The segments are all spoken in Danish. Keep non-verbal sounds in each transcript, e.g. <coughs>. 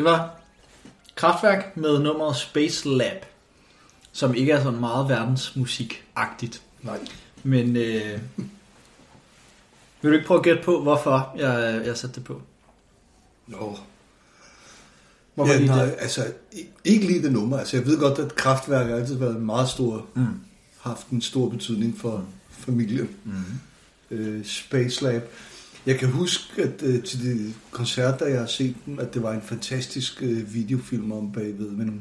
Det var Kraftværk med nummeret Space Lab, som ikke er sådan meget verdensmusikagtigt. Nej. Men øh, vil du ikke prøve at gætte på, hvorfor jeg, jeg satte det på? Nå. Hvorfor ja, nej, det? altså, ikke lige det nummer. Altså, jeg ved godt, at kraftværk har altid været en meget stor, Mm. haft en stor betydning for familien. Mm. Øh, Space Lab. Jeg kan huske, at øh, til de koncerter, jeg har set dem, at det var en fantastisk øh, videofilm om bagved med nogle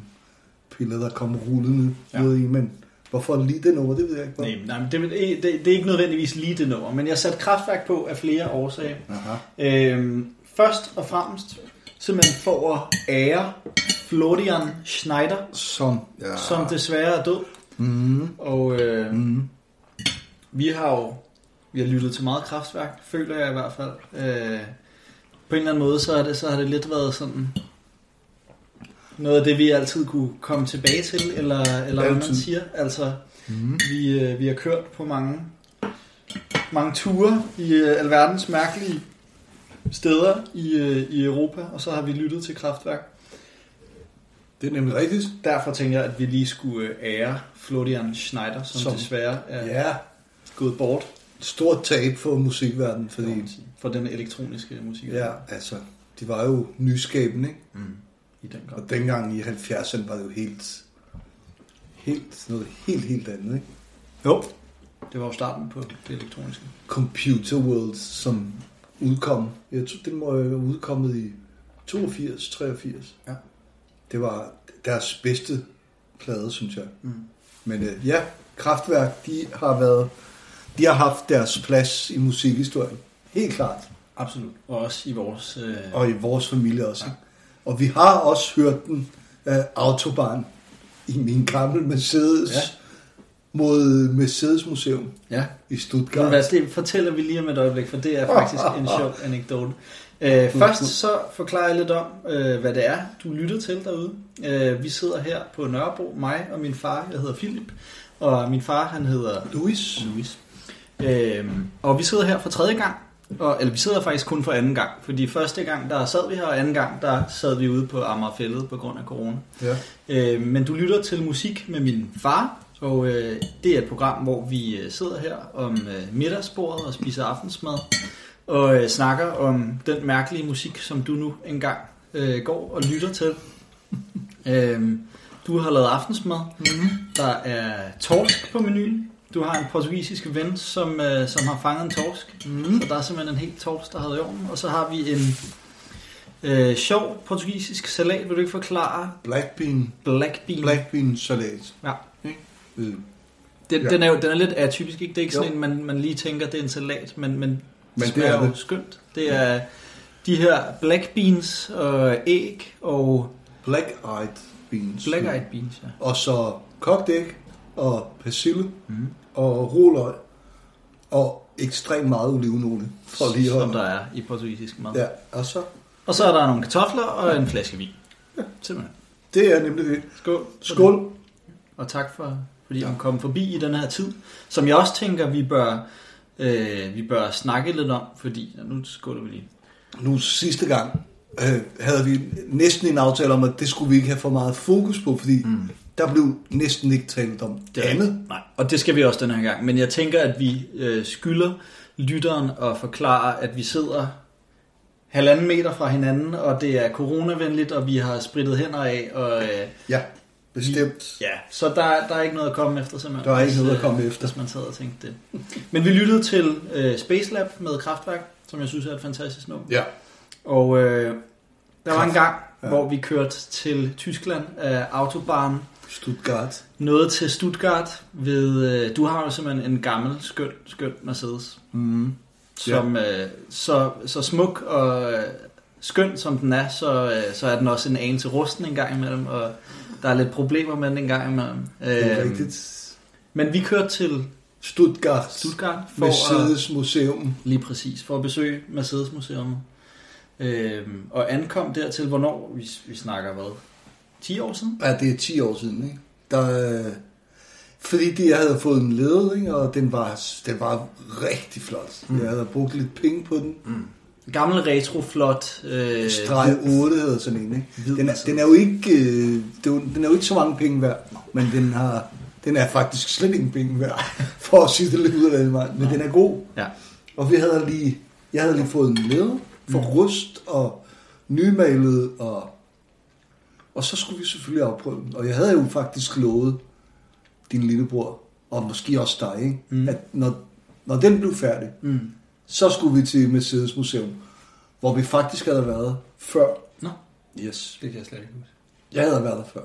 piller, der kom rullende Ja. ned i, men hvorfor lige det nummer, det ved jeg ikke. Nej, nej, men det, det, det, det er ikke nødvendigvis lige det nummer, men jeg satte kraftværk på af flere årsager. Aha. Øhm, først og fremmest simpelthen for at ære Florian Schneider, Som, ja. som desværre er død. Mm. Og øh, Mm. vi har jo vi har lyttet til meget kraftværk, føler jeg i hvert fald. Øh, på en eller anden måde, så, er det, så har det lidt været sådan noget af det, vi altid kunne komme tilbage til, eller, eller hvad man siger. Altså, Mm. vi, øh, vi har kørt på mange, mange ture i øh, alverdens mærkelige steder i, øh, i Europa, og så har vi lyttet til kraftværk. Det er nemlig rigtigt. Derfor tænker jeg, at vi lige skulle ære Florian Schneider, som, som desværre er. Ja, gået bort stort tab for musikverdenen, fordi for den elektroniske musik. ja, altså, de var jo nyskabende, ikke? Mm. I den grad. Og dengang i 70'erne var det jo helt, helt, noget helt, helt andet, ikke? Jo. Det var jo starten på det elektroniske. Computer World, som udkom, jeg tror, det må have udkommet i 82, 83. Ja. Det var deres bedste plade, synes jeg. Mm. Men øh, ja, Kraftværk, de har været, de har haft deres plads i musikhistorien. Helt klart. Absolut. Og også i vores... Øh... Og i vores familie også. Ja. Og vi har også hørt den uh, Autobahn i min gamle Mercedes Ja. mod Mercedes Museum Ja. i Men Stuttgart. hvad, det fortæller vi lige om et øjeblik, for det er faktisk en <laughs> sjov anekdote. Øh, først så forklarer jeg lidt om, øh, hvad det er, du lytter til derude. Øh, vi sidder her på Nørrebro, mig og min far, jeg hedder Philip, og min far, han hedder Louis. Louis. Øh, og vi sidder her for tredje gang, og, eller vi sidder faktisk kun for anden gang, fordi første gang, der sad vi her, og anden gang, der sad vi ude på Amagerfællet på grund af corona. Ja. Øh, men du lytter til musik med min far, og øh, det er et program, hvor vi øh, sidder her om øh, middagsbordet og spiser aftensmad, og øh, snakker om den mærkelige musik, som du nu engang øh, går og lytter til. <laughs> øh, du har lavet aftensmad. Mm-hmm. Der er torsk på menuen. Du har en portugisisk ven, som, øh, som har fanget en torsk. Mm. Så der er simpelthen en helt torsk, der har i ovnen. Og så har vi en øh, sjov portugisisk salat. Vil du ikke forklare? Black Bean. Black bean. Black Bean salat. Ja. Øh, Den, Ja. den, er jo den er lidt atypisk, ikke? Det er ikke Jo. sådan en, man, man lige tænker, det er en salat, men, men, Men det er jo det. skønt. Det er de her black beans og æg og Black Eyed Beans. black eyed beans, ja. Og så kogt æg og persille Mm. og roløg og ekstremt meget olivenolie. For lige Som der er i portugisisk mad. Ja, og så... Og så er der nogle kartofler og en flaske vin. Ja, simpelthen. Det er nemlig det. Skål. Skål. Og tak for, fordi ja. kom forbi i den her tid, som jeg også tænker, vi bør, øh, vi bør snakke lidt om, fordi ja, nu skåler vi lige. Nu sidste gang øh, havde vi næsten en aftale om, at det skulle vi ikke have for meget fokus på, fordi mm. Der blev næsten ikke talt om det andet. Nej, og det skal vi også den her gang. Men jeg tænker, at vi øh, skylder lytteren at forklare, at vi sidder halvanden meter fra hinanden, og det er coronavenligt, og vi har spritet hænder af, og øh, Ja, bestemt. ja, så der, der er ikke noget at komme efter, simpelthen. Der er ikke hvis, noget at øh, komme efter. Hvis man sad og tænkte det. Men vi lyttede til øh, Space Lab med Kraftværk, som jeg synes er et fantastisk nummer. Ja. Og øh, der var en Kraft- gang, ja. ja. hvor vi kørte til Tyskland af Autobahn, Stuttgart. noget til Stuttgart ved, øh, du har jo simpelthen en gammel, skøn, skøn Mercedes, Mm. som øh, så, så smuk og øh, skøn som den er, så, øh, så er den også en anelse rusten en gang imellem, og der er lidt problemer med den en gang imellem. Det er Øhm, rigtigt. Men vi kørte til Stuttgart. Stuttgart for at, Mercedes Museum. lige præcis, for at besøge Mercedes Museum. Øhm, og ankom dertil, hvornår, vi, vi snakker hvad, 10 år siden? Ja, det er 10 år siden, ikke? Der, øh, fordi de, jeg havde fået en led, ikke? og den var, den var rigtig flot. Mm. Jeg havde brugt lidt penge på den. Mm. gammel retro flot. Øh, Streg 8 hedder sådan en, ikke? Den er, Mercedes. den er jo ikke, øh, det den er jo ikke så mange penge værd, men den har, den er faktisk slet ikke penge værd, for at sige det lidt ud af den vej. Men den er god. Ja. Og vi havde lige, jeg havde lige fået en leder for rust og nymalet, og, og så skulle vi selvfølgelig afprøve den. Og jeg havde jo faktisk lovet din lillebror, og måske også dig, ikke? Mm. at når, når den blev færdig, Mm. så skulle vi til Mercedes Museum, hvor vi faktisk havde været før. Nå, Yes. det kan jeg slet ikke huske. Jeg havde været der før.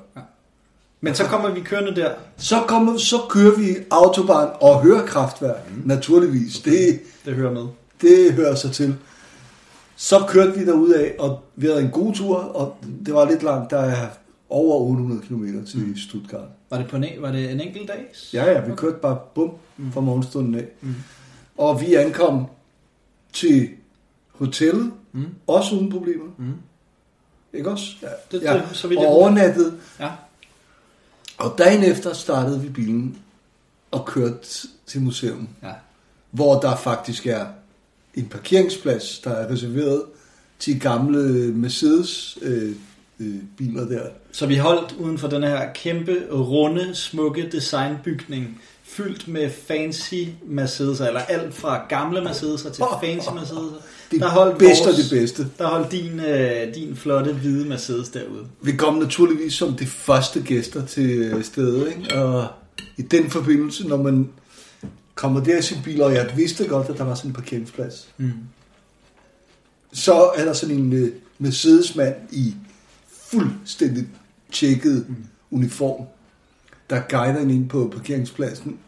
Men så kommer vi kørende der. Så, kommer, så kører vi autobahn og hører kraftværk, mm. naturligvis. Det, Det hører med. det hører sig til. Så kørte vi derud af, og vi havde en god tur, og det var lidt langt. Der er over 800 km til mm. Stuttgart. Var det, på en, var det en enkelt dag? Ja, ja, vi kørte bare bum fra morgenstunden af. Mm. Og vi ankom til hotellet, Mm. også uden problemer. Mm. Ikke også? Ja. Det- ja. det- så vidt og overnattede. Ja. Og dagen efter startede vi bilen og kørte til museum, ja. hvor der faktisk er en parkeringsplads, der er reserveret til gamle Mercedes øh, øh, biler der. Så vi holdt uden for den her kæmpe, runde, smukke designbygning, fyldt med fancy Mercedes'er, eller alt fra gamle Mercedes'er til fancy <laughs> Mercedes'er. Det Der holdt bedste og vores- det bedste. Der holdt din, øh, din flotte, hvide Mercedes derude. Vi kom naturligvis som de første gæster til øh, stedet, ikke? og i den forbindelse, når man kommer der i sin bil, og jeg vidste godt, at der var sådan en parkeringsplads, Mm. så er der sådan en øh, Mercedes-mand i fuldstændig tjekket mm. uniform, der guider en ind på parkeringspladsen,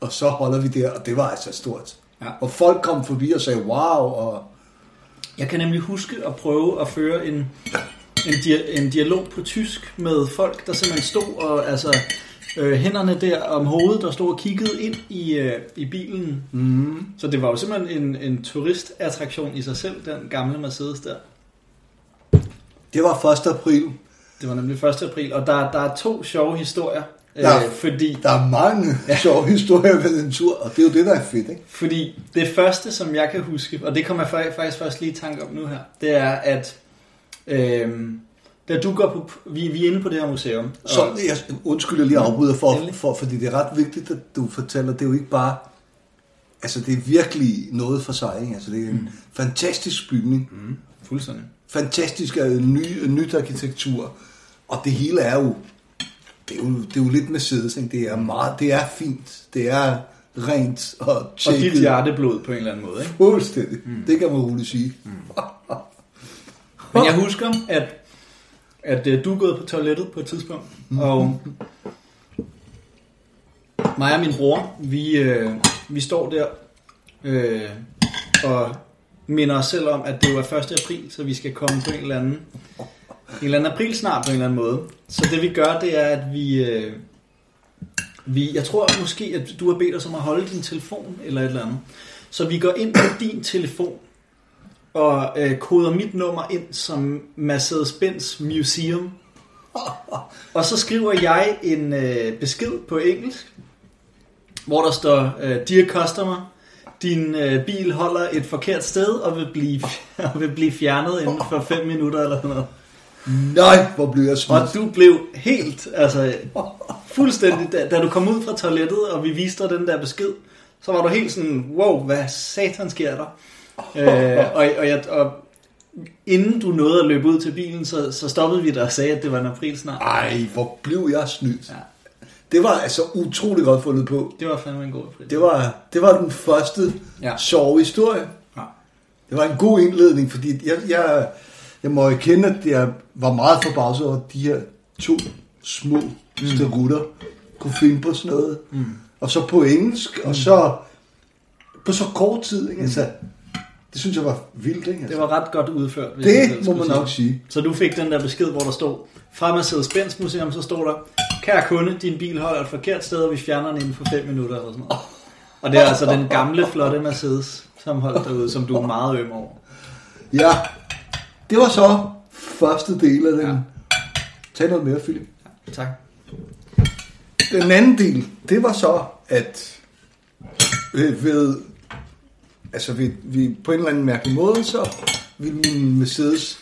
og så holder vi der, og det var altså stort. Ja. Og folk kom forbi og sagde, wow, og Jeg kan nemlig huske at prøve at føre en, en, dia- en dialog på tysk med folk, der simpelthen stod og altså øh, hænderne der om hovedet, der stod og kiggede ind i, øh, i bilen. mm, Så det var jo simpelthen en, en turistattraktion i sig selv, den gamle Mercedes der. det var 1. april. Det var nemlig 1. april, og der, der er to sjove historier. Der- Øh, fordi, Der er mange ja. sjove historier ved den tur, og det er jo det, der er fedt, ikke? fordi det første, som jeg kan huske, og det kommer jeg fa- faktisk først lige i tanke om nu her, det er, at øh, da du går på, vi, vi er inde på det her museum. Så og- jeg undskylder lige afbryder for, Endelig. for, fordi det er ret vigtigt, at du fortæller, det er jo ikke bare, altså det er virkelig noget for sig, ikke? Altså det er en mm. fantastisk bygning, Mm, fuldstændig. fantastisk øh, ny, nyt arkitektur, og det hele er jo, det er jo, det er jo lidt Mercedes, ikke? Det er meget, det er fint, det er rent og Og tjekket. dit hjerteblod på en eller anden måde. Ikke? Fuldstændig, mm. det kan man roligt sige. Mm. Men jeg husker, at, at øh, du er gået på toilettet på et tidspunkt, og mig og min bror, vi, øh, vi står der øh, og minder os selv om, at det jo er 1. april, så vi skal komme på en eller anden, en eller anden april snart på en eller anden måde. Så det vi gør, det er, at vi... Øh, vi, jeg tror måske, at du har bedt os om at holde din telefon eller et eller andet. Så vi går ind på din telefon og øh, koder mit nummer ind som Mercedes-Benz Museum. Og så skriver jeg en øh, besked på engelsk, hvor der står, øh, Dear customer, din øh, bil holder et forkert sted og vil blive, <laughs> og vil blive fjernet inden for 5 minutter eller sådan noget. Nej, hvor blev jeg smidt. Og du blev helt, altså fuldstændig, da, da du kom ud fra toilettet, og vi viste dig den der besked, så var du helt sådan, wow, hvad satan sker der? Øh, og, og, jeg, og inden du nåede at løbe ud til bilen, så, så stoppede vi dig og sagde, at det var en april snart. Ej, hvor blev jeg snydt. Ja. Det var altså utrolig godt fundet på. Det var fandme en god april. Det var, det var den første Ja. ja. sjove historie. Ja. Det var en god indledning, fordi jeg, jeg, jeg må erkende, at jeg var meget forbavset over, at de her to små mm. sterutter kunne finde på sådan noget. Mm. Og så på engelsk, mm. og så på så kort tid. Ikke? Altså, det synes jeg var vildt. Ikke? Det Altså, var ret godt udført. hvis jeg det selv må man nok sige. Så du fik den der besked, hvor der stod, fra Mercedes-Benz Museum, så stod der, kære kunde, din bil holder et forkert sted, og vi fjerner den inden for 5 minutter, eller sådan noget. Og det er altså den gamle, flotte Mercedes, som holdt derude, som du er meget øm over. Ja, det var så første del af den. Ja. Ja. Tag noget mere, Philip. Tak. Den anden del, det var så, at øh, ved altså vi, vi, på en eller anden mærkelig måde, så vil min Mercedes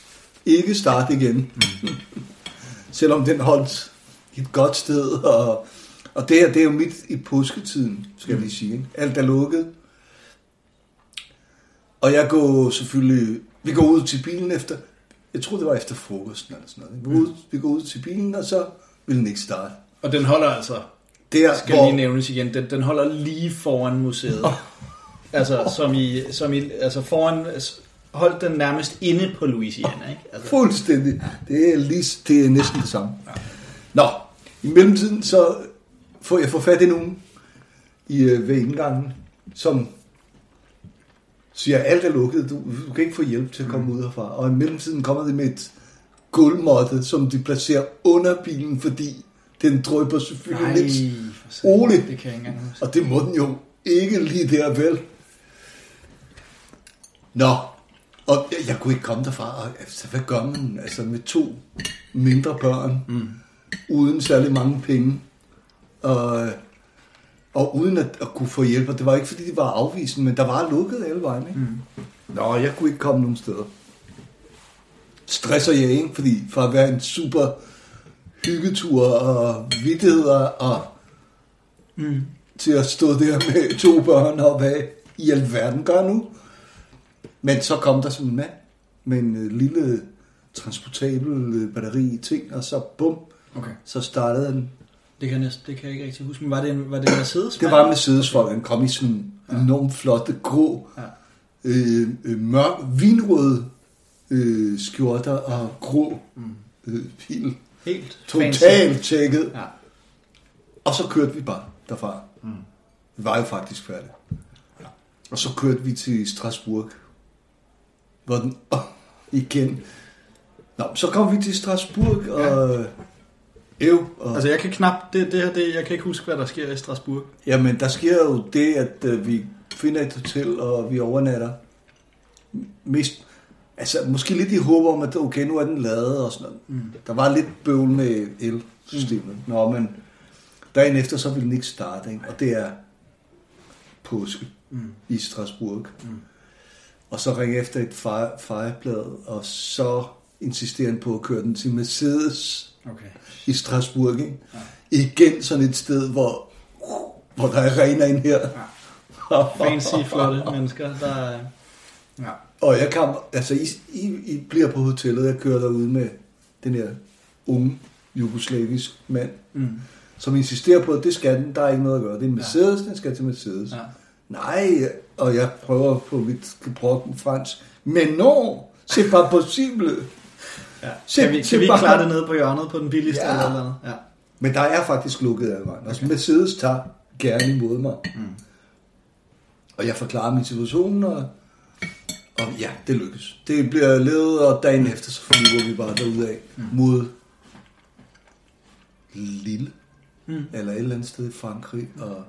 ikke starte igen. Mm. <laughs> Selvom den holdt et godt sted, og, og det, her, det er jo midt i påsketiden, skal jeg lige sige. Ikke? Alt er lukket. Og jeg går selvfølgelig, vi går ud til bilen efter, jeg tror det var efter frokosten eller sådan noget. Vi går, ud, vi går ud til bilen, og så vil den ikke starte. Og den holder altså, Der, skal lige nævnes igen, den, den holder lige foran museet. Altså, som i, som i, altså foran, holdt den nærmest inde på Louisiana, ikke? Altså, Fuldstændig. Det er, lige, det er næsten det samme. Nå, i mellemtiden så får jeg får fat i nogen i, øh, ved indgangen, som siger, alt er lukket, du, du kan ikke få hjælp til at komme ud herfra. Og i mellemtiden kommer de med et gulvmåtte, som de placerer under bilen, fordi den drøber selvfølgelig lidt Ole. Det kan jeg ikke og det må den jo ikke lige der, vel? Nå, og jeg, jeg kunne ikke komme derfra. Og, altså, hvad gør man altså, med to mindre børn, mm. uden særlig mange penge, og, og uden at, at kunne få hjælp? Og det var ikke, fordi de var afvisende, men der var lukket alle vejen. Ikke? Mm. Nå, jeg kunne ikke komme nogen steder. Stresser jeg ikke, fordi for at være en super hyggetur og vittigheder og Mm. til at stå der med to børn og hvad i alverden gør nu. Men så kom der sådan en mand med en øh, lille transportabel øh, batteri ting, og så bum, Okay. så startede den. Det kan, jeg det kan jeg ikke rigtig huske. Men var det, en, var det en Mercedes? Det var Mercedes folk, han kom i sådan en enormt flotte, grå, Ja. øh, øh, mørk, vinrøde øh, skjorter og grå øh, bil. Helt. Totalt tjekket. Ja. Og så kørte vi bare derfra. Mm. Vi var jo faktisk færdige. Ja. Og så kørte vi til Strasbourg. Hvor den oh, <laughs> igen. Nå, så kom vi til Strasbourg, og... Ev, og Altså, jeg kan knap... Det, det her, det, jeg kan ikke huske, hvad der sker i Strasbourg. Jamen, der sker jo det, at øh, vi finder et hotel, og vi overnatter. Mest, altså, måske lidt i håb om, at okay, nu er den lavet og sådan noget. Mm. Der var lidt bøvl med elsystemet. Mm. Nå, men dagen efter, så ville den ikke starte, ikke? og det er påske mm. i Strasbourg. Mm. Og så ringe efter et fire, fireblad, og så insisterer han på at køre den til Mercedes Okay. i Strasbourg. Ikke? Ja. Igen sådan et sted, hvor, hvor der er rener ind her. Ja. Fancy, flotte mennesker, der... er- Ja. Og jeg kom, altså I, I, I bliver på hotellet, jeg kører derude med den her unge jugoslavisk mand, Mm. som insisterer på, at det skal den, der er ikke noget at gøre. Det er en Mercedes, ja. den skal til Mercedes. Ja. Nej, og jeg prøver på mit gebrokken fransk. Men non, c'est pas possible. Ja. Kan vi, kan vi bare- klare det nede på hjørnet på den billigste Ja. eller andet? Ja. Men der er faktisk lukket alle vejen. Altså Mercedes tager gerne imod mig. Mm. Og jeg forklarer min situation, og, og ja, det lykkes. Det bliver levet, og dagen efter, så flyver vi bare derud af mm. mod Lille, mm. eller et eller andet sted i Frankrig. Og...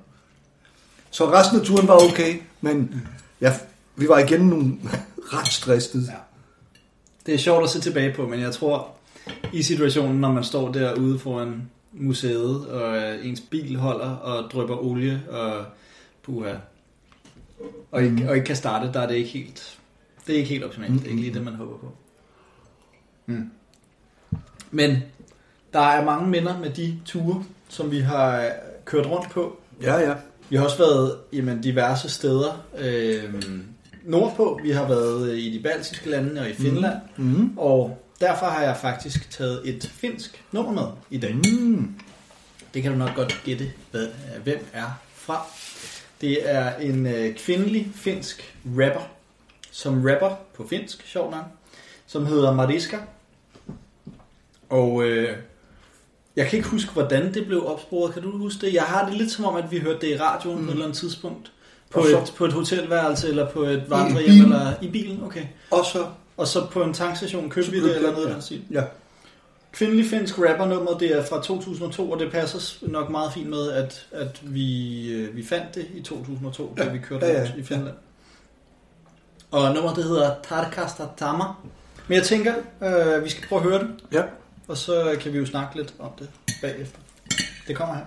Så resten af turen var okay, men mm. ja, vi var igen nogle <laughs> ret stressede. Ja. Det er sjovt at se tilbage på, men jeg tror, i situationen, når man står derude foran museet, og øh, ens bil holder og drypper olie, og puha, og ikke, og ikke kan starte, der er det ikke helt, det er ikke helt optimalt. Det er ikke lige det, man håber på. Mm. Men der er mange minder med de ture, som vi har øh, kørt rundt på. Ja, ja. Vi har også været jamen, diverse steder øh, nordpå. Vi har været øh, i de baltiske lande og i Finland. Mm. Og derfor har jeg faktisk taget et finsk nummer med i dag. Mm. Det kan du nok godt gætte, hvad, øh, hvem er fra. Det er en øh, kvindelig finsk rapper, som rapper på finsk, sjov nok, som hedder Mariska. Og øh, jeg kan ikke huske, hvordan det blev opsporet. Kan du huske det? Jeg har det lidt som om, at vi hørte det i radioen mm. på et eller andet tidspunkt. På Og så- et, på et hotelværelse, eller på et vandrehjem, eller i bilen, okay. Og så... Og så på en tankstation købte vi det, eller noget ja. stil. Ja. Kvindelig finsk rappernummer, det er fra 2002, og det passer nok meget fint med, at, at vi, øh, vi fandt det i 2002, da Ja, vi kørte ja, ja, rundt i Finland. Og nummeret det hedder Tarkasta Tama. Men jeg tænker, øh, vi skal prøve at høre det, Ja og så kan vi jo snakke lidt om det bagefter. Det kommer her.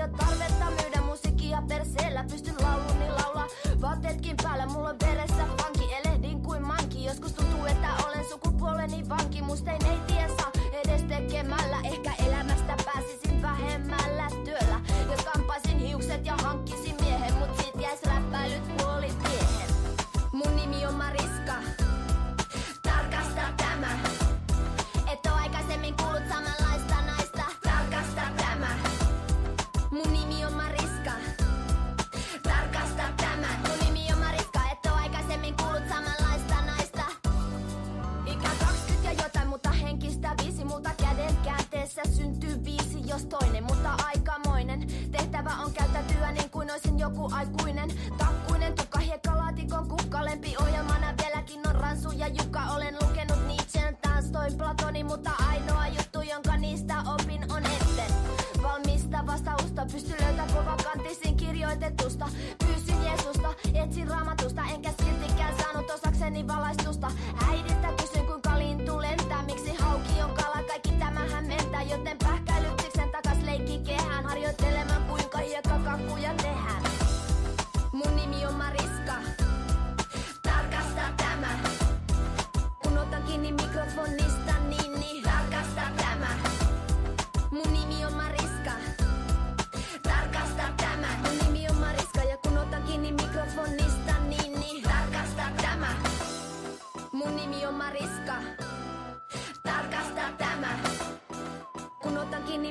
medio tarde.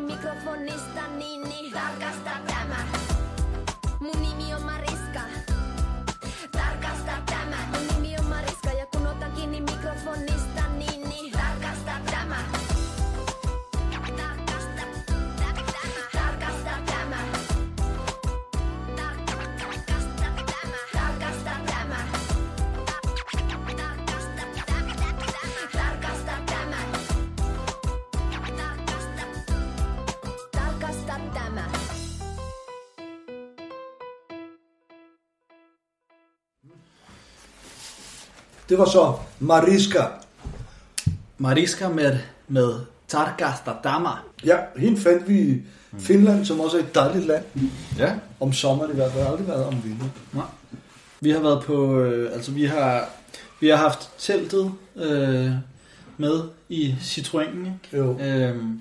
Mikrofonista niin niin Tarkasta tämä. Mun nimi on Mariska. Tarkasta tämä. Mun nimi on Det var så Mariska. Mariska med, med Tarkasta Dama. Ja, hende fandt vi i Finland, som også er et dejligt land. Ja. Om sommeren i hvert fald. Aldrig været om vinteren. Nej. Vi har været på, øh, altså vi har, vi har haft teltet øh, med i Citroënen, ikke? Jo. Øhm,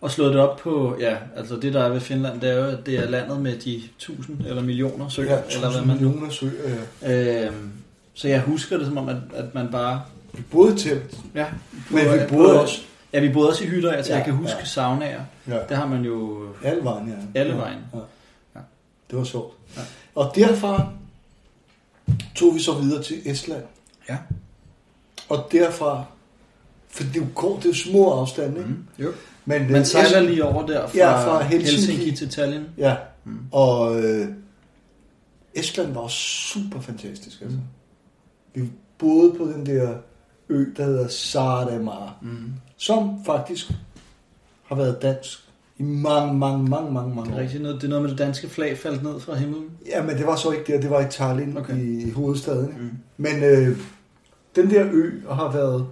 og slået det op på, ja, altså det der er ved Finland, det er jo, det er landet med de tusind eller millioner søer, Ja, eller hvad 1000 man millioner søer. Ja. Øhm, så jeg husker det som om, at, at man bare, Vi boede telt, ja. men vi boede også Ja, vi boede også i hytter, altså Ja, jeg kan huske ja. saunaer. ja, Det har man jo, alle vejen. Ja. Alle vejen. Ja. Ja. Det var sjovt. Ja. Og derfra tog vi så videre til Estland. ja. Og derfra, for det er jo kort, det er små afstande, ikke? Mm. Jo. Men, øh, Man sejler Est- lige over der fra, Ja, fra Helsinki. Helsinki til Tallinn. Ja, Mm. og øh, Estland var super fantastisk. Altså. Vi boede på den der ø, der hedder Saaremaa, Mm. som faktisk har været dansk i mange, mange, mange, mange, Det mange er år. rigtigt noget, det er noget med det danske flag faldt ned fra himlen. Ja, men det var så ikke der, det var i Tallinn Okay. okay. i hovedstaden. Mm. Men øh, den der ø har været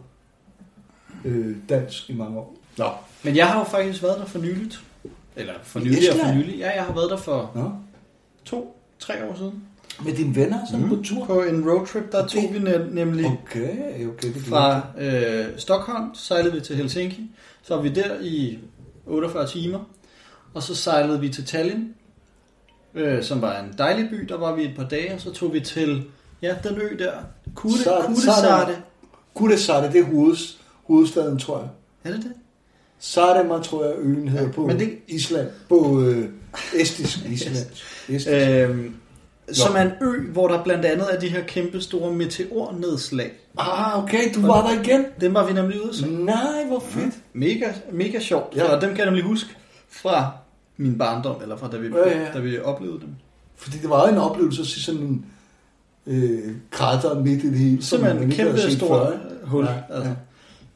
øh, dansk i mange år. Nå. Men jeg har jo faktisk været der for nyligt. Eller for I nylig og for nylig. Ja, jeg har været der for Nå? to, tre år siden. Med dine venner, sådan mm. på tur? På en roadtrip, der tog vi nem- nemlig Okay, okay. Det fra øh, Stockholm, sejlede vi til Helsinki. Så var vi der i 48 timer. Og så sejlede vi til Tallinn, øh, som var en dejlig by. Der var vi et par dage, og så tog vi til ja, den ø der. Kude, Sarte- Kudesarte. Kudesarte, det er hoveds, hovedstaden, tror jeg. Er det det? Sarema, tror jeg, øen hedder Ja, på men det- Island. På øh, estisk Island. <laughs> Estisk. Øhm, som er en ø, hvor der blandt andet er de her kæmpe store meteornedslag. Ah, okay, du var der igen. Dem var vi nemlig ude se. Nej, hvor fedt. Mega, mega sjovt. Ja. Ja. Og dem kan jeg nemlig huske fra min barndom, eller fra da vi, Ja, ja. da vi oplevede dem. Fordi det var en oplevelse at se sådan en øh, krater midt i det hele. som Simpelthen en kæmpe stor før, hul. Ja, Ja, altså.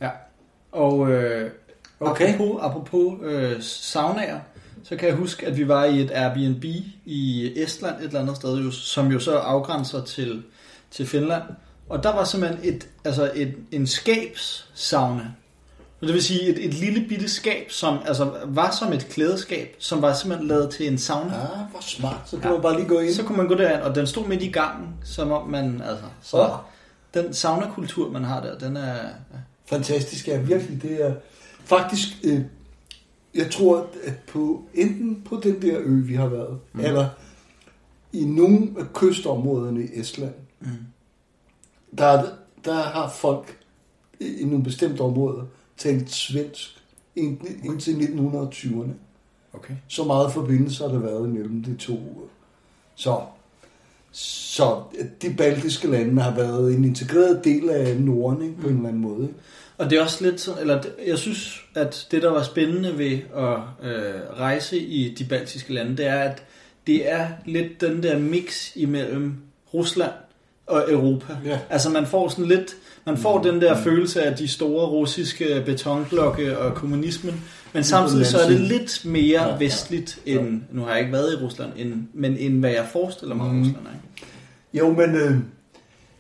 ja. Og øh, Okay. apropos, apropos øh, saunaer, så kan jeg huske, at vi var i et Airbnb i Estland et eller andet sted, jo, som jo så afgrænser til, til Finland. Og der var simpelthen et, altså et, en skabssauna. Og Det vil sige et, et lille bitte skab, som altså, var som et klædeskab, som var simpelthen lavet til en sauna. Ah, hvor smart. Så kan Ja. man bare lige gå ind. Så kunne man gå derind, og den stod midt i gangen, som om man, altså, så Ja. den sauna-kultur, man har der, den er, ja. Fantastisk, ja, virkelig. Det er faktisk, øh, jeg tror, at på enten på den der ø, vi har været, mm. eller i nogle af kystområderne i Estland, Mm. der, der har folk i nogle bestemte områder talt svensk indtil indtil 1920'erne. Okay. Så meget forbindelse har der været mellem de to. Så, så de baltiske lande har været en integreret del af Norden ikke, på en eller anden måde. Og det er også lidt sådan, eller jeg synes, at det, der var spændende ved at øh, rejse i de baltiske lande, det er, at det er lidt den der mix imellem Rusland og Europa. Ja. Altså man får sådan lidt, man får den der følelse af de store russiske betonblokke og kommunismen, men samtidig så er det lidt mere Ja, ja. vestligt end, nu har jeg ikke været i Rusland, end, men end hvad jeg forestiller mig, Mm. mm. Rusland er. ikke? Jo, men øh,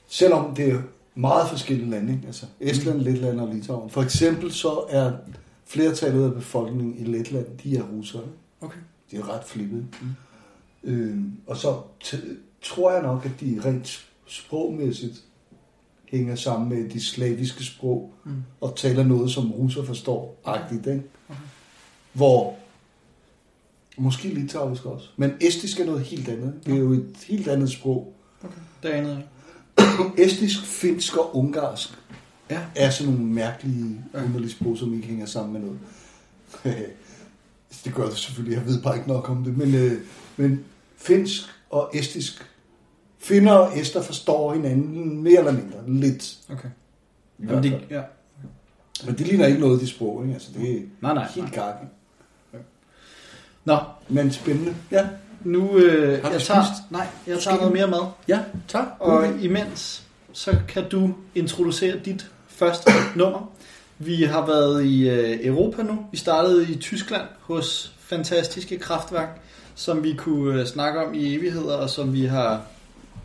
selvom det er meget forskellige lande, ikke? altså Estland, mm. Letland og Litauen. For eksempel så er flertallet af befolkningen i Letland, de er russere. Okay. De er ret flippede. Mm. Øh, og så tror jeg nok, at de rent sprogmæssigt hænger sammen med de slaviske sprog, Mm. og taler noget, som russer forstår, agtigt, ikke? Okay. Hvor, måske litauisk også, men estisk er noget helt andet. Det er jo et helt andet sprog. Okay. Det anede jeg. Estisk, finsk og ungarsk Ja. er sådan nogle mærkelige, underlige sprog, som ikke hænger sammen med noget. <laughs> det gør det selvfølgelig, jeg ved bare ikke nok om det, men, øh, men finsk og estisk, finner og ester forstår hinanden mere eller mindre, lidt. Okay. Jamen, hvert det, ja. Men det ligner ikke noget, de sprog, ikke? Altså, det er Nej, nej. helt nej. gakken. Nå, Men spændende. Ja, nu øh, Har du jeg tager, nej, jeg tager noget mere mad. ja tak. Og imens, så kan du introducere dit første <coughs> nummer. Vi har været i øh, Europa nu. Vi startede i Tyskland hos fantastiske kraftværk, som vi kunne øh, snakke om i evigheder, og som vi har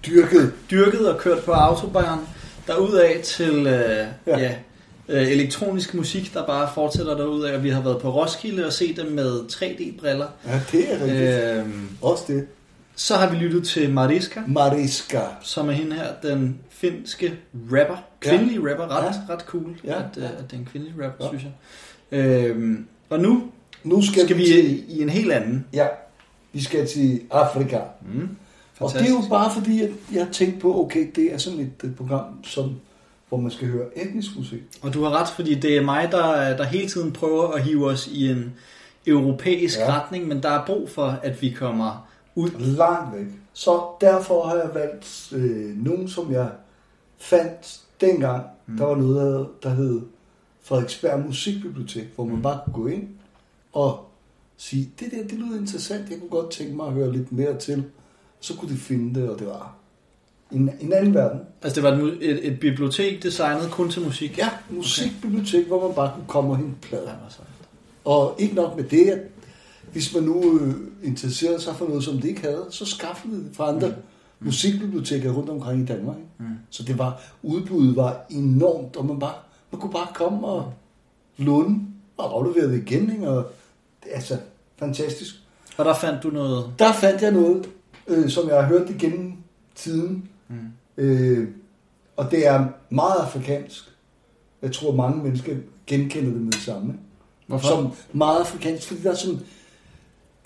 Dyrket. dyrket og kørt på autobahn derudad til øh, Ja. ja. Ja, øh, elektronisk musik, der bare fortsætter derudad. Og vi har været på Roskilde og set dem med 3D-briller. Ja, det er rigtigt. Øh. Øh, Også det. så har vi lyttet til Mariska, Mariska. som er hende her, den finske rapper. Kvindelige rapper, ret, Ja. ret cool, Ja. at, øh, at det er en kvindelig rapper, Ja. synes jeg. Øhm, og nu Nu skal, skal vi til... i, en helt anden. Ja, vi skal til Afrika. Mm, Og det er jo bare fordi, at jeg tænkte på, okay, det er sådan et program, som, hvor man skal høre etnisk musik. Og du har ret, fordi det er mig, der, der hele tiden prøver at hive os i en europæisk Ja. retning, men der er brug for, at vi kommer ud. Langt væk. Så derfor har jeg valgt øh, nogen, som jeg fandt dengang. Mm. Der var noget, der hed Frederiksberg Musikbibliotek, hvor man bare kunne gå ind og sige, det der, det lyder interessant, jeg kunne godt tænke mig at høre lidt mere til. Så kunne de finde det, og det var en, en anden verden. Altså det var et, et, et bibliotek designet kun til musik. Ja, musikbibliotek, okay. hvor man bare kunne komme og hente plader. Sejt. Og ikke nok med det, at hvis man nu øh, interesserede sig for noget, som det ikke havde, så skaffede det fra andre mm. musikbiblioteker rundt omkring i Danmark. Mm. Så det var, udbuddet var enormt, og man, bare, man kunne bare komme og låne og aflevere det igen. Ikke? Og det altså fantastisk. Og der fandt du noget... Der fandt jeg noget, øh, som jeg har hørt igennem tiden. Mm. Øh, og det er meget afrikansk. Jeg tror, mange mennesker genkender det med det samme. Hvorfor? Som meget afrikansk, fordi der er sådan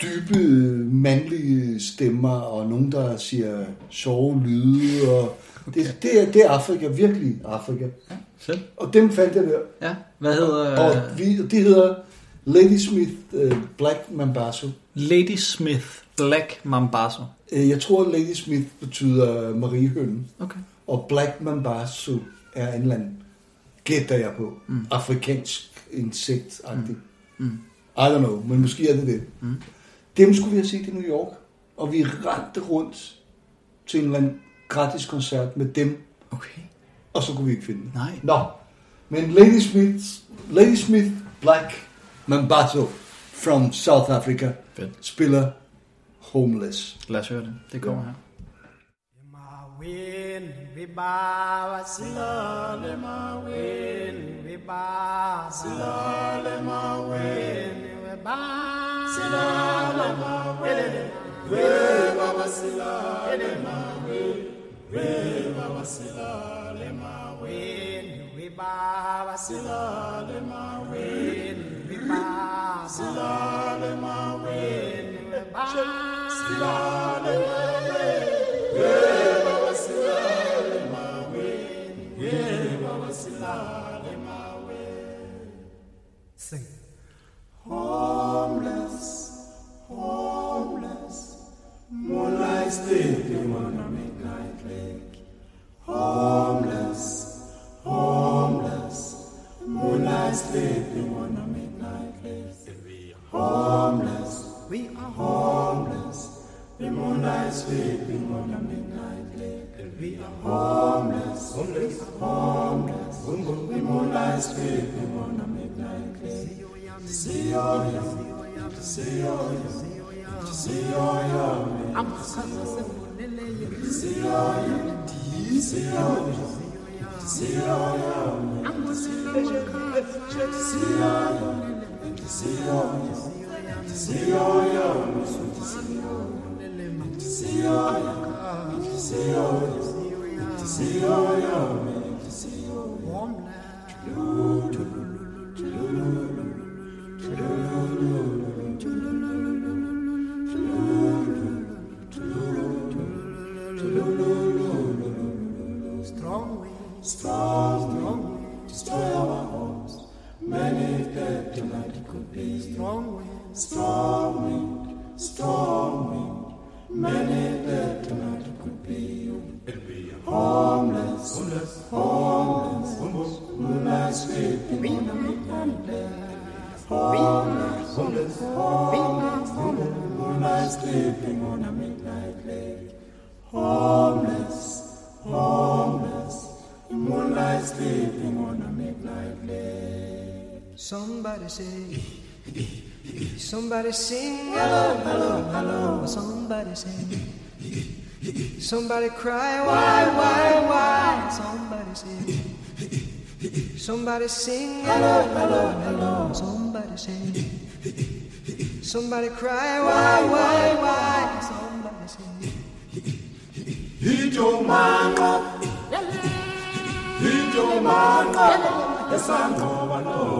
dybe mandlige stemmer, og nogen, der siger sjove lyde, og okay. det, det, er, det er Afrika, virkelig Afrika. Ja, fedt. Og dem fandt jeg der. Ja, hvad hedder... Og vi, det hedder Ladysmith uh, Black Mambazo. Lady Smith Black Mambazo. Øh, Jeg tror, Lady Smith betyder Mariehønnen, Okay. og Black Mambazo er en eller anden, gætter jeg på, mm. afrikansk insekt mm. Mm. I don't know, men måske er det det. Mm. Dem skulle vi have set i New York, og vi rendte rundt til en eller anden gratis koncert med dem, Okay. og så kunne vi ikke finde det. Nej. Nå, men Lady Smith, Lady Smith Black Mambazo from South Africa Fedt. spiller Homeless. Lad os høre det. Det kommer her. My wind, we bow slowly, my wind, we bow slowly, my wind, we bow slowly, my wind, we bow slowly, my wind, we bow slowly, my wind, we bow slowly, my wind, Silale ma wen, silale. Somebody say, somebody sing, hello, hello, hello. Somebody sing, somebody cry, why, why, why? Somebody say, somebody sing, hello, hello, hello. Somebody say, somebody cry, why, why, why? Somebody say. Itomanga, itomanga, esangoba lonke lizwe.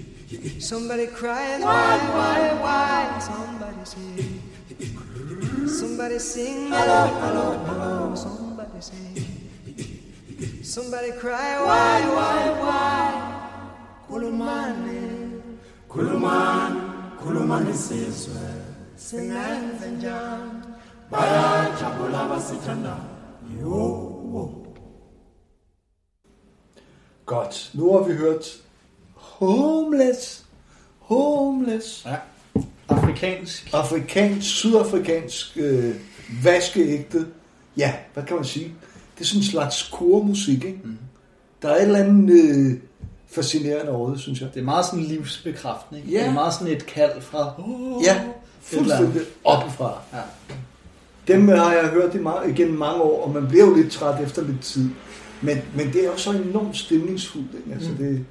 Somebody crying, why, why, why? Somebody's here. Somebody sing, hello, hello, hello. Somebody sing. Somebody cry, why, why, why? Kulumani, Kulumani, Kulumani sizwe. Singenze Baya Bayajabula basithanda. Yo. Gott, Noah, wir hört Homeless. Homeless. Ja. Afrikansk. Afrikansk, sydafrikansk, øh, vaskeægte. Ja, hvad kan man sige? det er sådan en slags kormusik, ikke? Mm. Der er et eller andet øh, fascinerende over det, synes jeg. Det er meget sådan livsbekræftende. Ikke? Ja. Det er meget sådan et kald fra... Oh, Ja, fuldstændig oppefra. Ja. Dem har jeg hørt i ma- igennem mange år, og man bliver jo lidt træt efter lidt tid. Men, men det er jo så enormt stemningsfuldt. Ikke? Altså, det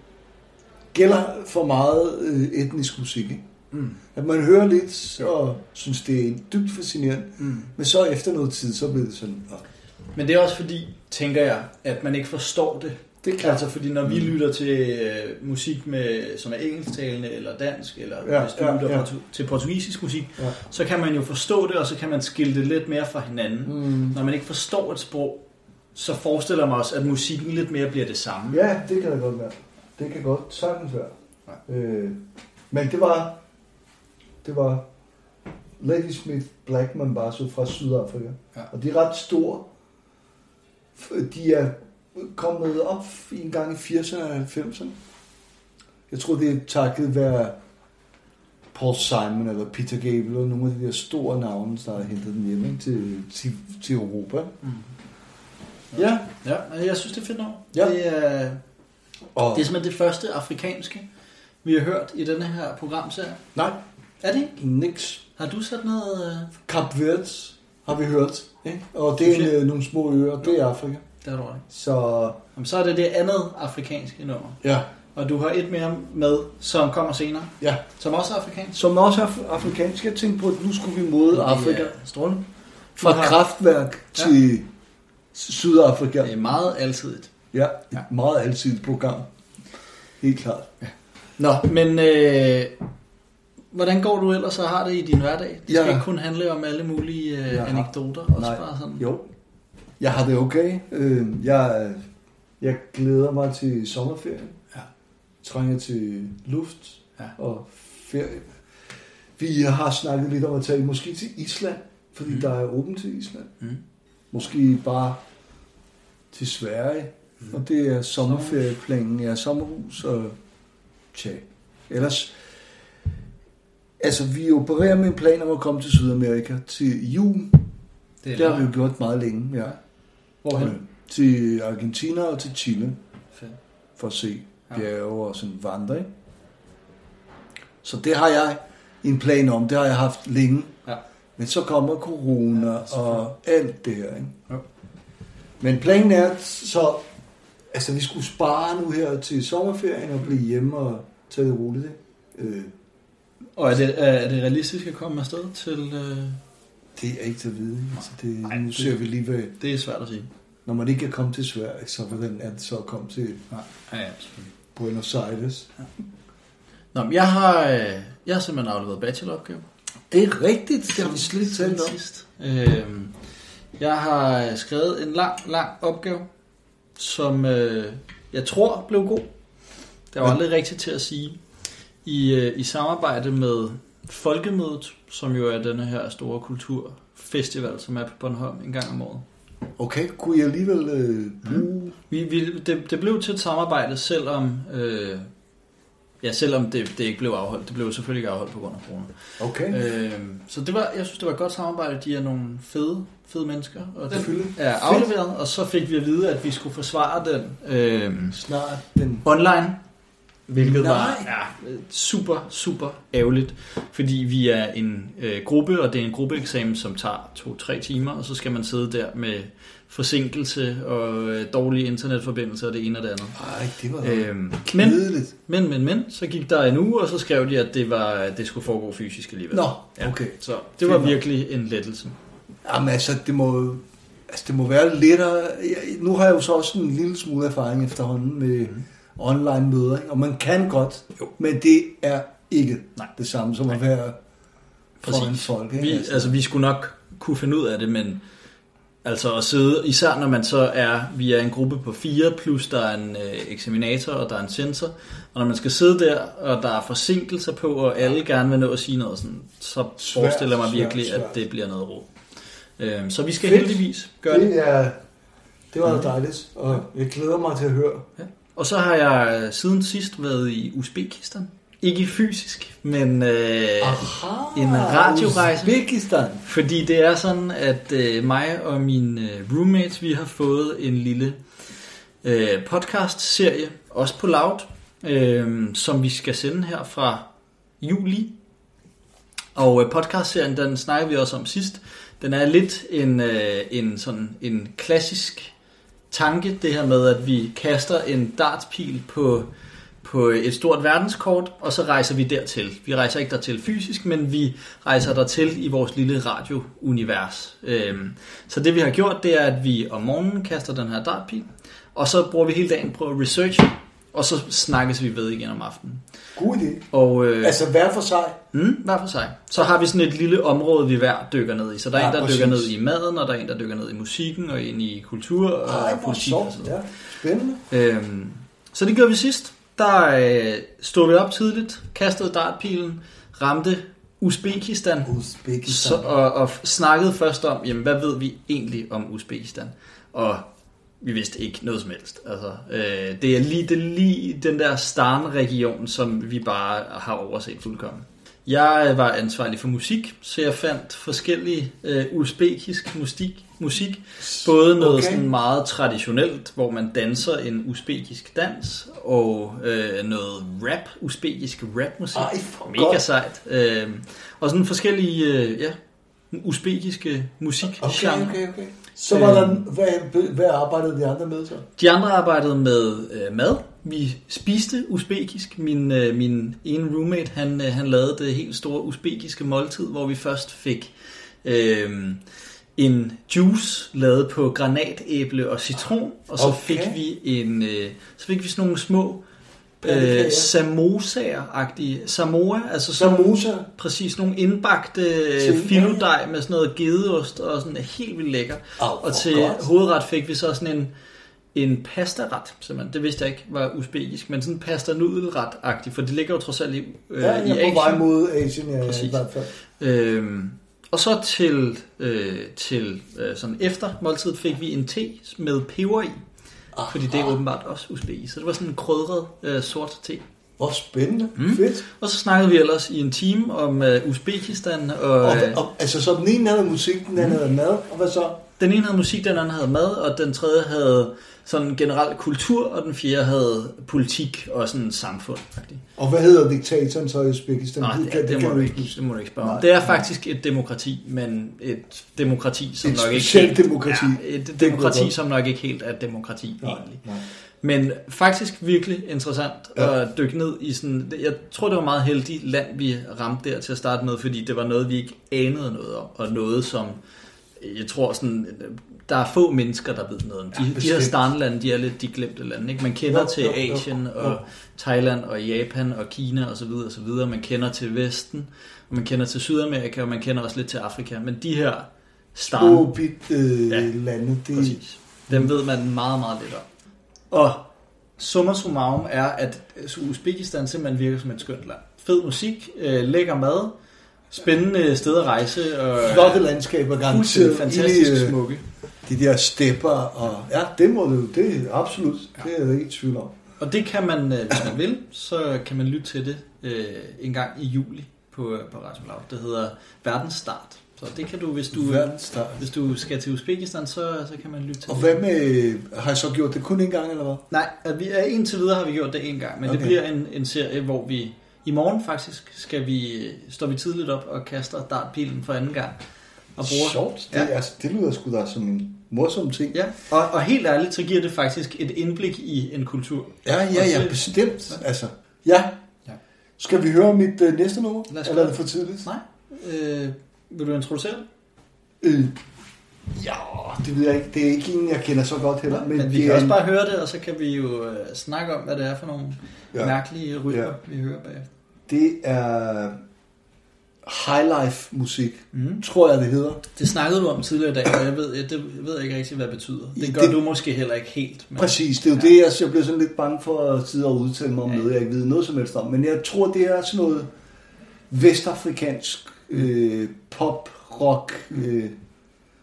gælder for meget øh, etnisk musik. Ikke? Mm. At man hører lidt og synes, det er dybt fascinerende. Mm. Men så efter noget tid, så bliver det sådan... Åh, Men det er også fordi, tænker jeg, at man ikke forstår det. det er klart. Altså fordi når vi lytter til øh, musik, med, som er engelsktalende eller dansk, eller Ja, hvis du ja, lytter ja. portu- til portugisisk musik, Ja. så kan man jo forstå det, og så kan man skille det lidt mere fra hinanden. Mm. Når man ikke forstår et sprog, så forestiller man også, at musikken lidt mere bliver det samme. Ja, det kan da godt være. Det kan godt sagtens være. Øh, men det var, det var Ladysmith Black Mambazo fra Sydafrika. Ja. Og de er ret store. De er kommet op en gang i 80'erne og 90'erne. Jeg tror, det er takket være Paul Simon eller Peter Gabriel og nogle af de der store navne, der har hentet dem hjem til, til, til Europa. Mm. Ja. Ja, men jeg synes, det er fedt nok. Ja. Det, er, Og, det er simpelthen det første afrikanske, vi har hørt i denne her programserie. nej, Er det ikke? niks. Har du sat noget... øh, Cap Verde har vi hørt. Ikke? Og det er en, øh, nogle små øer, det er Afrika. Det har du ret. Så Jamen, så er det det andet afrikanske nummer. ja, Og du har et mere med, som kommer senere, ja. som også er afrikansk. Som også er af- afrikansk. Jeg tænkte på, at nu skulle vi mod Afrika. Ja, strålende. Fra har- kraftværk til Sydafrika. Det er meget altidigt. Ja, et Ja. meget alsidigt program. Helt klart. Nå, men øh, hvordan går du ellers og har det i din hverdag? Det skal Ja. ikke kun handle om alle mulige øh, har- anekdoter, også Nej. bare sådan. Jo. Jeg har det okay. Øh, Jeg, jeg glæder mig til sommerferien. Ja. Trænger til luft Ja. og ferie. Vi har snakket lidt om at tage måske til Island, fordi Mm. der er åbent til Island. Mm. Måske bare til Sverige. Mm. Og det er sommerferieplanen. Ja, sommerhus og tja. Ellers, altså vi opererer med en plan om at komme til Sydamerika til jul. Det, Det har vi jo gjort meget længe, ja. Hvorhen? Øh, Til Argentina og til Chile, Fedt. for at se Ja. bjerge og sådan vandre. ikke? Så det har jeg en plan om, det har jeg haft længe. Ja. Men så kommer corona Ja, ja, og alt det her. Ikke? Jo. Men planen er så, altså vi skulle spare nu her til sommerferien og blive hjemme og tage det roligt. Ikke? Øh, Og er det, er, det realistisk at komme afsted til... Øh, det er ikke til at vide. Altså det, Ej, nu det- ser vi lige, hvad, det er svært at sige. når man ikke kan komme til Sverige, så hvordan er det så at komme til Nej. Ja, ja. Buenos Aires? Nå, men jeg har, øh, jeg har simpelthen afleveret bacheloropgave. Det er rigtigt, det har vi slet ikke talt om. Øhm, jeg har skrevet en lang, lang opgave, som øh, jeg tror blev god. Det var Ja. aldrig rigtigt til at sige. I, øh, I samarbejde med Folkemødet, som jo er denne her store kulturfestival, som er på Bornholm en gang om året. Okay, kunne jeg alligevel øh, bruge... Vi, vi, det, det blev til et samarbejde, selvom, øh, ja, selvom det, det ikke blev afholdt. Det blev selvfølgelig ikke afholdt på grund af corona. Okay, øh, så det var, jeg synes, det var et godt samarbejde. De er nogle fede, fede mennesker. Og Selvfølgelig. er afleveret, og så fik vi at vide, at vi skulle forsvare den øh, snart den... online. Hvilket Nej. var ja, super, super ærgerligt. Fordi vi er en øh, gruppe, og det er en gruppeeksamen, som tager to-tre timer. Og så skal man sidde der med forsinkelse og øh, dårlige internetforbindelser og det ene og det andet. Ej, det var øh, Øhm, men, kedeligt. men, men, men, så gik der en uge, og så skrev de, at det, var, at det skulle foregå fysisk alligevel. Nå, Ja. okay. Så det var virkelig en lettelse. Jamen altså, det må, altså, det må være lettere... Jeg, nu har jeg jo så også en lille smule erfaring efterhånden med Mhm. online møder, ikke? og man kan godt, jo. men det er ikke Nej. det samme som at være foran folk. Ikke? Vi, altså, vi skulle nok kunne finde ud af det, men altså at sidde, især når man så er, vi er en gruppe på fire, plus der er en øh, eksaminator, og der er en censor, og når man skal sidde der, og der er forsinkelser på, og alle gerne vil nå at sige noget, sådan, så Svært, forestiller jeg mig svært, virkelig, svært. at det bliver noget råd. Øhm, så vi skal Fedt. heldigvis gøre det. det, er, det var Mhm. dejligt, og jeg glæder mig til at høre. Ja. Og så har jeg øh, siden sidst været i Uzbekistan. Ikke fysisk, men øh, Aha, en radiorejse. Uzbekistan. Fordi det er sådan, at øh, mig og mine øh, roommates, vi har fået en lille øh, podcast-serie, også på Loud, øh, som vi skal sende her fra juli. Og øh, podcast-serien, den snakker vi også om sidst. Den er lidt en, øh, en, sådan, en klassisk tanke, det her med, at vi kaster en dartpil på, på et stort verdenskort, og så rejser vi dertil. Vi rejser ikke dertil fysisk, men vi rejser dertil i vores lille radiounivers. Øhm, så det vi har gjort, det er, at vi om morgenen kaster den her dartpil, og så bruger vi hele dagen på at researche, og så snakkes vi ved igen om aftenen. God idé. Og øh, Altså hver for sig. Mm, hver for sig. Så har vi sådan et lille område, vi hver dykker ned i. Så der er Ja, en, der præcis. dykker ned i maden, og der er en, der dykker ned i musikken, og en i kultur og Ej, politik. Og sådan. Ja, spændende. Øhm, så det gjorde vi sidst. Der øh, stod vi op tidligt, kastede dartpilen, ramte Uzbekistan, Uzbekistan. så, og, og snakkede først om, jamen, hvad ved vi egentlig om Uzbekistan? Og vi vidste ikke noget som helst. Altså, øh, det, er lige, det er lige den der Starn-region, som vi bare har overset fuldkommen. Jeg var ansvarlig for musik, så jeg fandt forskellige øh, uzbekisk musik, musik. Både noget Okay. sådan meget traditionelt, hvor man danser en uzbekisk dans, og øh, noget rap, uzbekisk rapmusik. Ej, Mega godt. sejt. Øh, og sådan forskellige øh, ja, uzbekiske musik Okay, okay, okay. Så var der, hvad, hvad arbejdede de andre med så? De andre arbejdede med øh, mad. Vi spiste uzbekisk. Min, øh, min ene roommate, han, øh, han lavede det helt store uzbekiske måltid, hvor vi først fik øh, en juice lavet på granatæble og citron, og så Okay. fik vi en, øh, så fik vi sådan nogle små. Øh, samosaer-agtige samoa, altså sådan Samosa. præcis nogle indbagte filodej med sådan noget gedeost og sådan helt vildt lækker. Au, og til godt. hovedret fik vi så sådan en en pastaret, simpelthen. Det vidste jeg ikke var uzbekisk, men sådan en pasta nudelret agtig for det ligger jo trods alt i, øh, Ja, i er på vej Asien. mod Asien, ja, ja, i Præcis. hvert fald. Øhm, og så til, øh, til øh, sådan efter måltid fik vi en te med peber i, fordi det er åbenbart også uzbekisk. Så det var sådan en krydret øh, sort te. Hvor spændende. Mm. Fedt. Og så snakkede vi ellers i en time om øh, Uzbekistan, og, Og, øh, og, altså, så den ene havde musik, den anden havde mad, og hvad så? den ene havde musik, den anden havde mad, og den tredje havde sådan generel kultur, og den fjerde havde politik og sådan samfund. Faktisk. Og hvad hedder diktatoren så i Uzbekistan? Nej, det, det, det, må du ikke, det må du ikke spørge. Nej. Det er faktisk et demokrati, men et demokrati, som Et nok ikke helt, demokrati. Ja, et demokrati, som nok ikke helt er demokrati Nej, egentlig. nej. Men faktisk virkelig interessant Ja. at dykke ned i sådan... Jeg tror, det var meget heldigt land, vi ramte der til at starte med, fordi det var noget, vi ikke anede noget om, og noget, som jeg tror sådan... Der er få mennesker, der ved noget om. De, Ja, de her starnlande, de er lidt de glemte lande. Ikke? Man kender Jo, til jo, jo, Asien jo. og Thailand og Japan og Kina og så videre og så videre. Man kender til Vesten, og man kender til Sydamerika, og man kender også lidt til Afrika. Men de her starne, Små bit øh, Ja, lande, det Præcis. Dem ved man meget, meget lidt om. Og summa summarum er, at Uzbekistan simpelthen virker som et skønt land. Fed musik, øh, lækker mad, spændende sted at rejse, og flotte landskaber, garanteret. fantastisk I, øh, smukke. De der stepper, og ja, det må du, det er absolut, det er jeg ikke i tvivl om. Og det kan man, øh, hvis man vil, så kan man lytte til det øh, en gang i juli på, på Radio Loud. Det hedder Verdens Start. Så det kan du, hvis du, hvis du skal til Uzbekistan, så, så kan man lytte til Og det. hvad med, har jeg så gjort det kun en gang, eller hvad? Nej, vi er indtil videre har vi gjort det en gang, men okay. Det bliver en, en serie, hvor vi i morgen faktisk skal vi står vi tidligt op og kaster dartpilen for anden gang. Og bruger. Sjovt. Det, Ja. ja. altså, det lyder sgu da som en morsom ting. Ja, og, og helt ærligt, så giver det faktisk et indblik i en kultur. Ja, ja, ja, bestemt. Altså, ja. Ja. Skal vi høre mit øh, næste nummer? Eller er det for tidligt? Nej, øh, vil du introducere det? Øh, ja, det ved jeg ikke. Det er ikke en, jeg kender så godt heller. Men, men vi kan også en- bare høre det, og så kan vi jo øh, snakke om, hvad det er for nogle ja. Mærkelige rytmer, Ja. vi hører bagefter. Det er highlife musik, Mm. tror jeg det hedder. Det snakkede du om tidligere i dag, og jeg ved, jeg, det, jeg ved ikke rigtig, hvad det betyder. Det gør det- du måske heller ikke helt. Men... Præcis, det er jo Ja. det, jeg, jeg bliver sådan lidt bange for at sidde og udtale mig om Ja. noget, jeg ikke ved noget som helst om. Men jeg tror, det er sådan noget vestafrikansk øh, pop, rock, øh,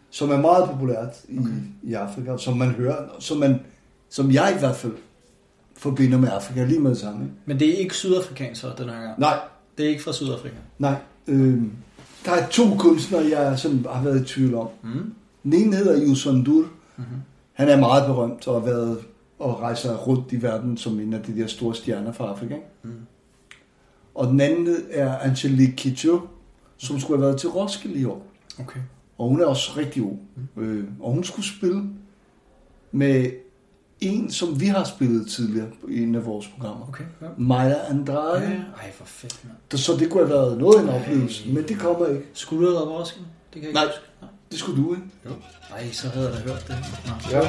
som er meget populært i, okay. i Afrika, og som man hører, som, man, som jeg i hvert fald forbinder med Afrika lige med det samme. Ikke? Men det er ikke sydafrikansk så, den her gang. Nej, Det er ikke fra Sydafrika. Nej. Øh, der er to kunstnere, jeg sådan har været i tvivl om. Mm. Den ene hedder Yusun Dur. Mm-hmm. Han er meget berømt og har været og rejser rundt i verden som en af de der store stjerner fra Afrika. Mm. Og den anden er Angelique Kidjo, som skulle have været til Roskilde i år. Okay. Og hun er også rigtig god. Øh, og hun skulle spille med en, som vi har spillet tidligere i en af vores programmer. Okay. Ja. Maja Andrade. Ja, ej, for fedt, mand. Så det kunne have været noget af en oplevelse, men det kommer ikke. Skulle du have været Roskilde? Det kan jeg ikke Nej. huske. Nej. Det skulle du, ikke? Ej, så havde jeg da hørt det. Nå. Ja.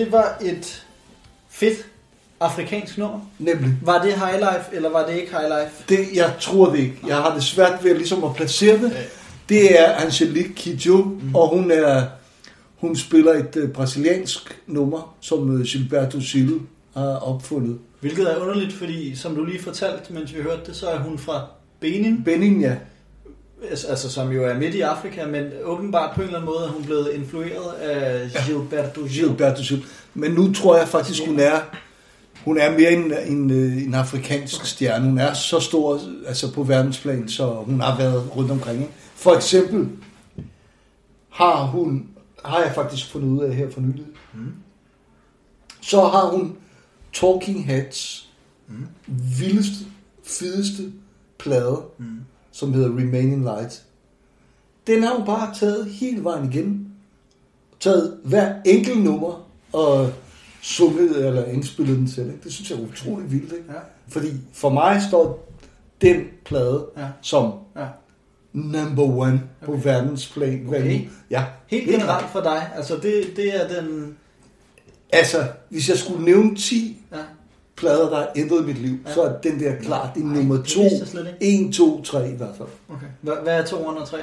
Det var et fedt afrikansk nummer. Nemlig. Var det highlife, eller var det ikke highlife? Det, jeg tror det ikke. Jeg har det svært ved ligesom at placere det. Det er Angelique Kidjo, mm. og hun er hun spiller et uh, brasiliansk nummer, som uh, Gilberto Gil har opfundet. Hvilket er underligt, fordi som du lige fortalte, mens vi hørte det, så er hun fra Benin. Benin, ja. Altså som jo er midt i Afrika, men åbenbart på en eller anden måde er hun blevet influeret af Gilberto Gil. Gilberto Gil. Men nu tror jeg faktisk, hun er, hun er mere en, en, øh, en afrikansk stjerne. Hun er så stor altså på verdensplan, så hun har været rundt omkring. ikke? For eksempel har hun, har jeg faktisk fundet ud af her for nylig, Mm. så har hun Talking Heads vildeste, fedeste plade, Mm. Som hedder Remaining Light. Den har hun bare taget hele vejen igen. Taget hver enkelt nummer og sunget eller indspillet den selv. Ikke? Det synes jeg er utroligt vildt. Ikke? Ja. Fordi for mig står den plade Ja. som Ja. number one på Okay. verdensplan. Hvad Okay. Ja. Helt generelt for dig, altså det, det er den... Altså, hvis jeg skulle nævne 10 Ja. Plader, der har ændret mit liv, Ja. så er den der klart det er nummer det 2. vidste jeg slet ikke. 1, 2, 3 i hvert fald. Okay. Hvad, er 203?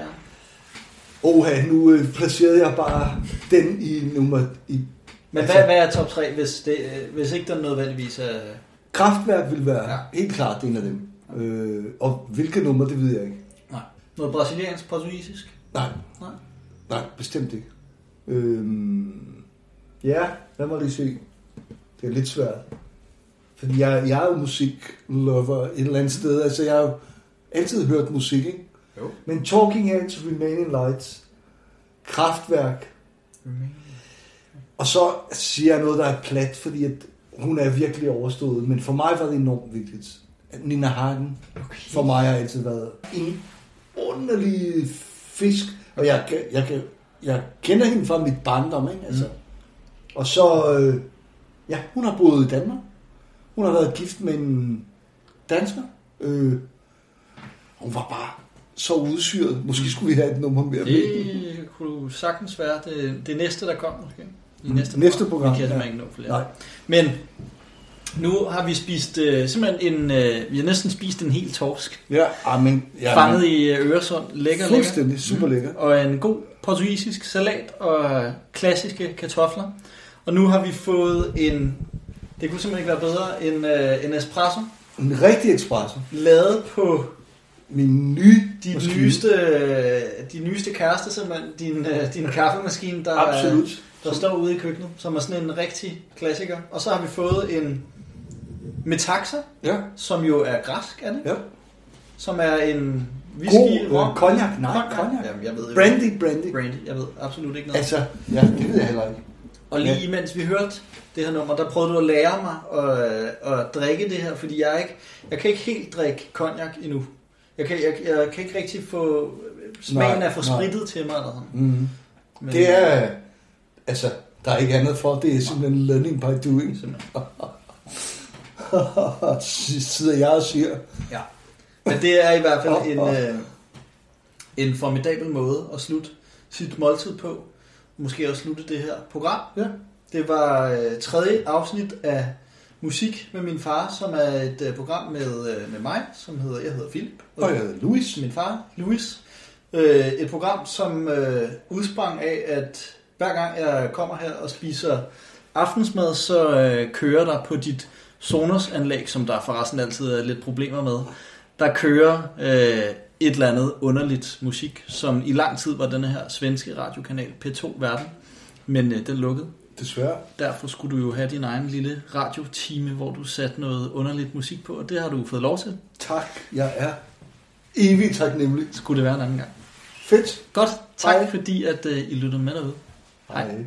Oha, nu øh, placerede jeg bare den i nummer... I, Men Altså- hvad, hvad er top 3, hvis, det, øh, hvis ikke den nødvendigvis er... Kraftværk vil være Ja. ja. helt klart en af dem. Øh, og hvilke nummer, det ved jeg ikke. Nej. Noget brasiliansk, portugisisk? Nej, Nej. nej, bestemt ikke. Øhm, ja, lad mig lige se. Det er lidt svært. Fordi jeg, jeg er jo musiklover et eller andet sted. Altså, jeg har jo altid hørt musik, ikke? Jo. Men Talking Heads, Remaining Lights, Kraftværk, og så siger jeg noget, der er plat, fordi at hun er virkelig overstået. Men for mig var det enormt vigtigt. Nina Hagen Okay. for mig har altid været en underlig fisk. Og jeg, jeg, kan, jeg kender hende fra mit barndom, ikke? Altså. Mm. Og så, øh, ja, hun har boet i Danmark. Hun har været gift med en dansker. Øh, hun var bare så udsyret. Måske skulle vi have et nummer mere med. Det kunne sagtens være det, det næste, der kommer måske. I Mm, næste, næste program, Vi kan ja. ikke nå flere. Nej. Men nu har vi spist øh, simpelthen en... Øh, vi har næsten spist en hel torsk. Ja, ah, men, ja, fanget men, i øh, Øresund. Lækker, lækker. fuldstændig super lækker. Og en god portugisisk salat og klassiske kartofler. Og nu har vi fået en... Det kunne simpelthen ikke være bedre end øh, en espresso. En rigtig espresso. Lavet på Min nye de maskine. nyeste, øh, de nyeste kæreste, simpelthen. Din, øh, din kaffemaskine, der, Absolut. der står ude i køkkenet, som er sådan en rigtig klassiker. Og så har vi fået en Metaxa, Ja, som jo er græsk, er det? ja. Som er en whisky, God øh, rom. cognac. Nej, cognac. Jamen, jeg ved Brandy, brandy. Brandy, jeg ved absolut ikke noget. Altså, ja, det ved jeg heller ikke. Og lige Ja. imens vi hørte det her nummer, der prøvede du at lære mig at, at drikke det her, fordi jeg, ikke, jeg kan ikke helt drikke cognac endnu. Jeg kan, jeg, jeg kan ikke rigtig få smagen Nej, af for nej. sprittet til mig. Eller sådan. Mm. Men, Det er, altså, der er ikke andet for, det er simpelthen learning by doing. <laughs> Sidder jeg og siger. Ja. Men det er i hvert fald <laughs> en, øh, en formidabel måde at slutte sit måltid på. Måske også slutte det her program. Ja. Det var øh, tredje afsnit af Musik med min far, som er et øh, program med, øh, med mig, som hedder, jeg hedder Philip. Og jeg hedder Louis. min far, Louis. Øh, et program, som øh, udsprang af, at hver gang jeg kommer her og spiser aftensmad, så øh, kører der på dit Sonos-anlæg, som der forresten altid er lidt problemer med, der kører øh, et eller andet underligt musik, som i lang tid var denne her svenske radiokanal P2 Verden, men øh, den lukkede. Desværre. Derfor skulle du jo have din egen lille radiotime, hvor du satte noget underligt musik på, og det har du fået lov til. Tak, jeg er evigt taknemmelig. Skulle det være en anden gang. Fedt. Godt, tak Hej. fordi at øh, I lyttede med derude. Hej. Hej.